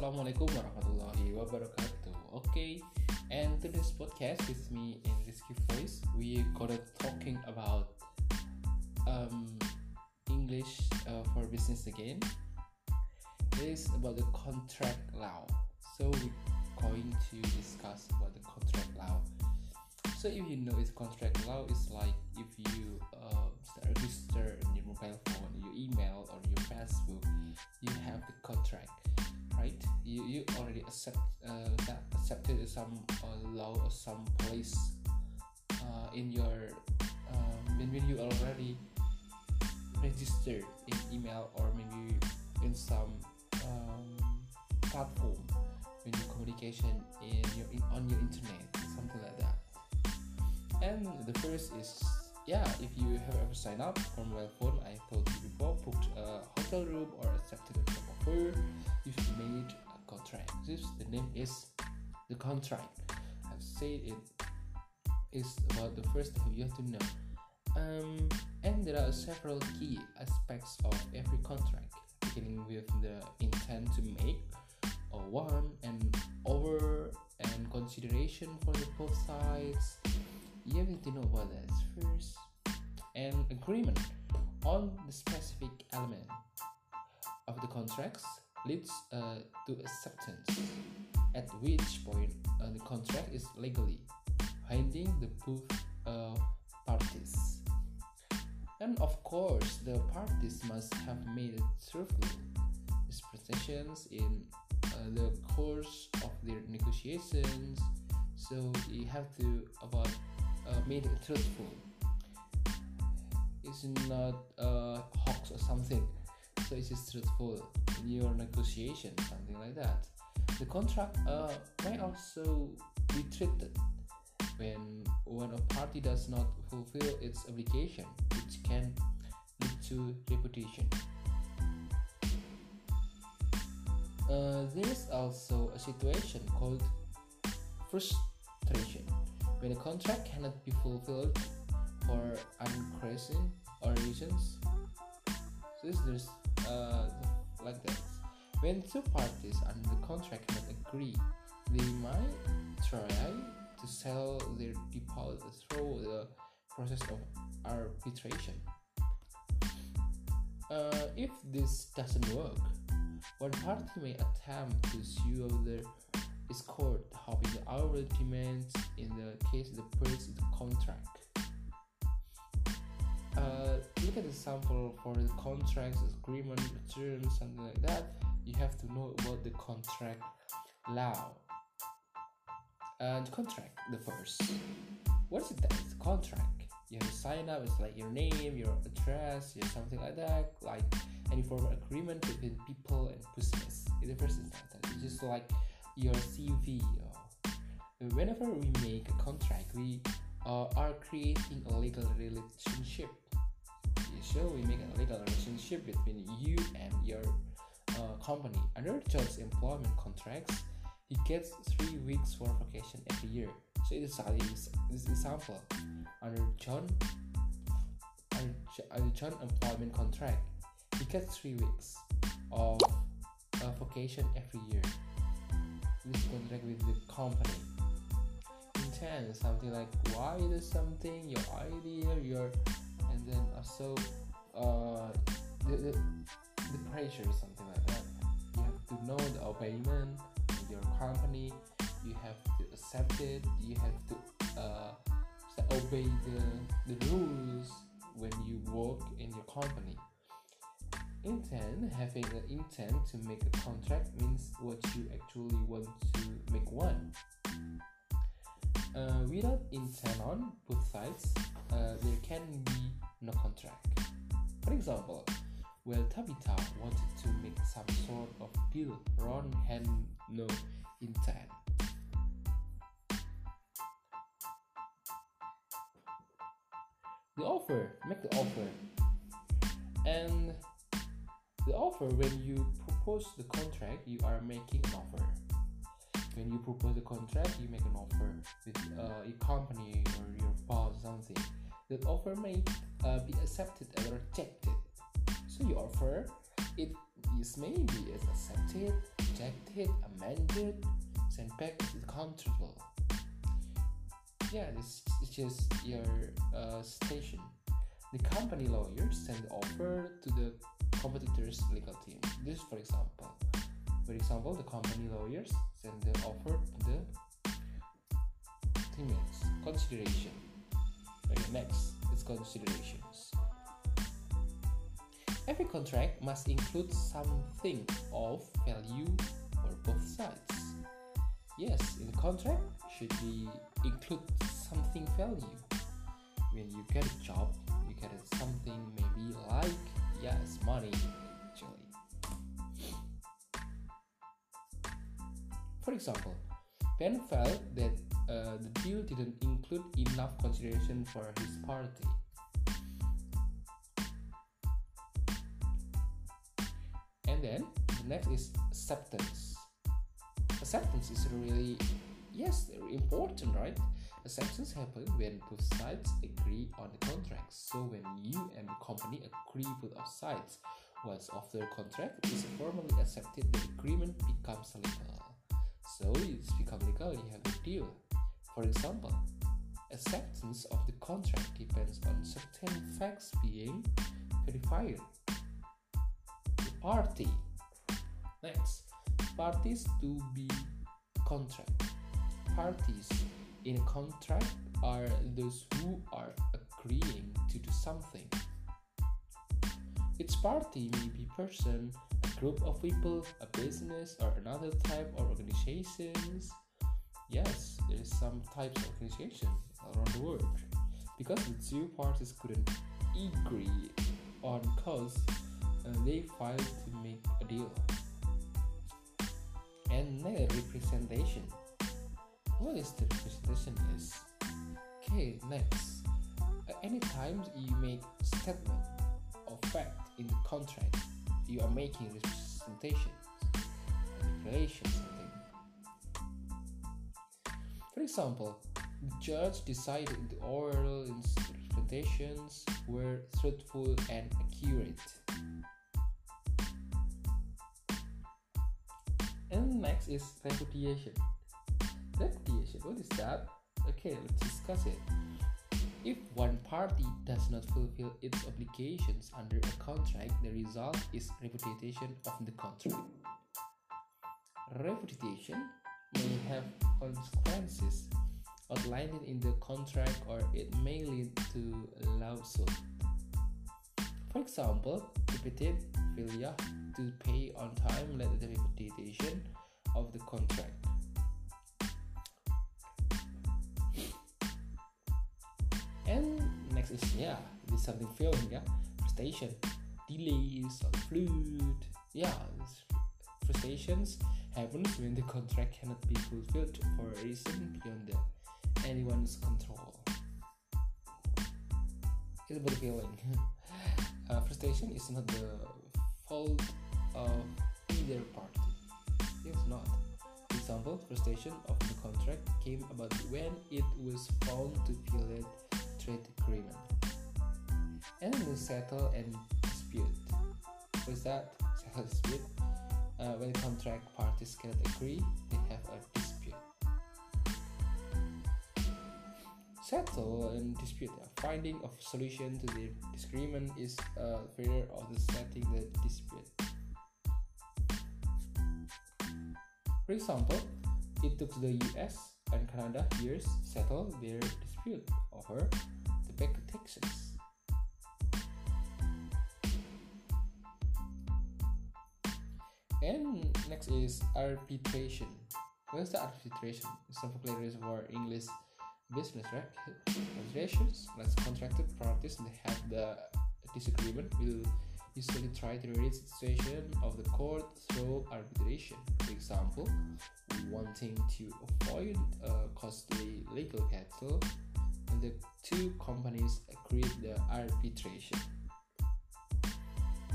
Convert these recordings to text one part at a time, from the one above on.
Assalamualaikum warahmatullahi wabarakatuh. Okay, and today's podcast with me in Risky Voice, we gonna talking about um, English uh, for business again. It is about the contract law. So we're going to discuss about the contract law. So if you know it's contract law, it's like if you uh, register on your mobile phone, your email or your Facebook, you have the contract right? You, you already accept uh, that accepted some uh, law or some place uh, in your um, when you already registered in email or maybe in some um, platform when you communication in your in, on your internet something like that. And the first is yeah if you have ever signed up for mobile phone i told you before booked a hotel room or accepted a job offer made a contract. This the name is the contract. I've said it is about the first thing you have to know. Um, and there are several key aspects of every contract, beginning with the intent to make, or one and over, and consideration for the both sides. You have to know about that first, and agreement on the specific element of the contracts leads uh, to acceptance, at which point uh, the contract is legally binding the both uh, parties. And of course, the parties must have made truthful expressions in uh, the course of their negotiations. So you have to about uh, made truthful. It's not a hoax or something so it is truthful your negotiation, something like that. The contract uh, may also be treated when when a party does not fulfill its obligation, which can lead to repudiation. Uh, there is also a situation called frustration when a contract cannot be fulfilled for unforeseen or reasons. So there's uh, like. When two parties under the contract cannot agree, they might try to settle their default through the process of arbitration. Uh, if this doesn't work, one party may attempt to sue the its court, hoping the hourly demands in the case the breach the contract. Uh, look at the sample for the contracts, agreement, terms, something like that. You have to know about the contract law. And contract, the first. What is it that? It's contract. You have to sign up. It's like your name, your address, your something like that. Like any form of agreement between people and business. The first is. It's just like your CV. Whenever we make a contract, we uh, are creating a legal relationship so we make a legal relationship between you and your uh, company. Under John's employment contracts, he gets three weeks for vacation every year. So it is this example. Under John, under John employment contract, he gets three weeks of uh, vacation every year. This contract with the company. Intent something like why is something your idea your and then also uh, the, the, the pressure is something like that. You have to know the obeyment of your company. You have to accept it. You have to uh, obey the, the rules when you work in your company. Intent, having an intent to make a contract means what you actually want to make one. Uh, without intent on both sides, uh, there can be no contract. For example, well Tabitha wanted to make some sort of deal, Ron had no intent. The offer, make the offer. And the offer, when you propose the contract, you are making an offer. When you propose a contract, you make an offer with uh, a company or your boss, something The offer may uh, be accepted or rejected. So you offer, it is maybe is accepted, rejected, amended, sent back to the control. Yeah, this is just your uh, station. The company lawyers send the offer to the competitor's legal team. This, for example, for example, the company lawyers send the offer to the teammates. Consideration. Okay, next is considerations. Every contract must include something of value for both sides. Yes, in the contract should be include something value. When you get a job, you get something maybe like yes, money For example, Ben felt that uh, the deal didn't include enough consideration for his party. And then the next is acceptance. Acceptance is really, yes, important, right? Acceptance happens when both sides agree on the contract. So when you and the company agree with both sides, once after the contract is formally accepted, the agreement becomes legal. So it's become legal, you have the deal. For example, acceptance of the contract depends on certain facts being verified. The party. Next, parties to be contract. Parties in a contract are those who are agreeing to do something. Each party may be person, group of people, a business, or another type of organizations. Yes, there is some types of organization around the world because the two parties couldn't agree on cause and they filed to make a deal. And then representation. What is the representation is? Okay, next. Uh, At any time you make statement of fact in the contract, you are making representation, declaration, something. For example, the judge decided the oral representations were truthful and accurate. And next is repudiation. Repudiation, what is that? Okay, let's discuss it. If one party does not fulfill its obligations under a contract, the result is repudiation of the contract. Repudiation may have consequences outlined in the contract or it may lead to a lawsuit. For example, repeated failure to pay on time led to the repudiation of the contract. Is yeah, this something failing, yeah, frustration, delays, or yeah, frustrations happens when the contract cannot be fulfilled for a reason beyond the, anyone's control. It's about feeling. uh, frustration is not the fault of either party. It's not. Example, frustration of the contract came about when it was found to violate trade agreement. And then settle and dispute. What is that? Settle dispute uh, when contract parties cannot agree, they have a dispute. Settle and dispute. A finding of solution to the disagreement is a failure of the setting the dispute. For example, it took the US and Canada years settle their dispute over the back taxes. And next is arbitration. What is the arbitration? It's a vocabulary for English business, right? Arbitrations, let's contracted parties they have the disagreement will usually try to reach the situation of the court through arbitration. For example, wanting to avoid a costly legal battle, and the two companies agreed the arbitration.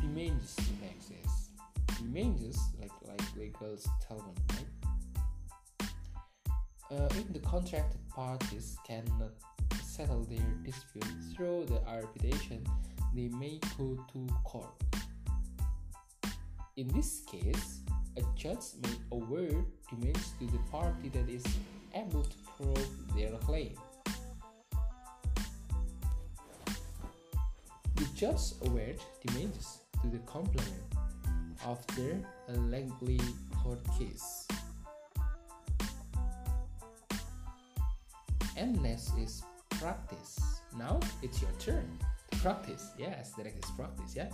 The main next is damages like like legal settlement right? Uh, if the contracted parties cannot settle their dispute through the arbitration they may go to court. In this case, a judge may award damages to the party that is able to prove their claim. The judge awards damages to the complainant after a lengthy court case. And next is practice. Now it's your turn to practice. Yes, next is practice. Yeah,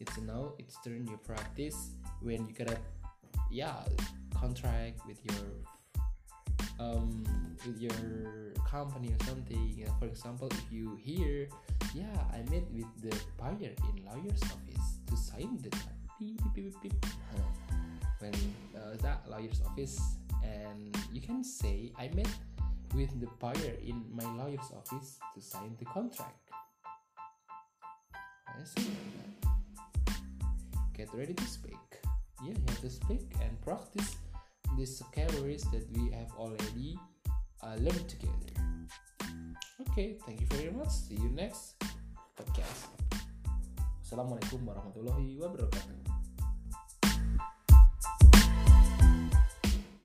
it's now it's turn you practice when you gotta yeah contract with your um with your company or something. For example, if you hear, yeah, I met with the buyer in lawyer's office to sign the beep, beep, beep, beep. when uh, that lawyer's office, and you can say I met with the buyer in my lawyer's office to sign the contract. I say that. Get ready to speak. Yeah, you have to speak and practice these vocabularies that we have already uh, learned together. Okay, thank you very much. See you next podcast. Assalamualaikum warahmatullahi wabarakatuh.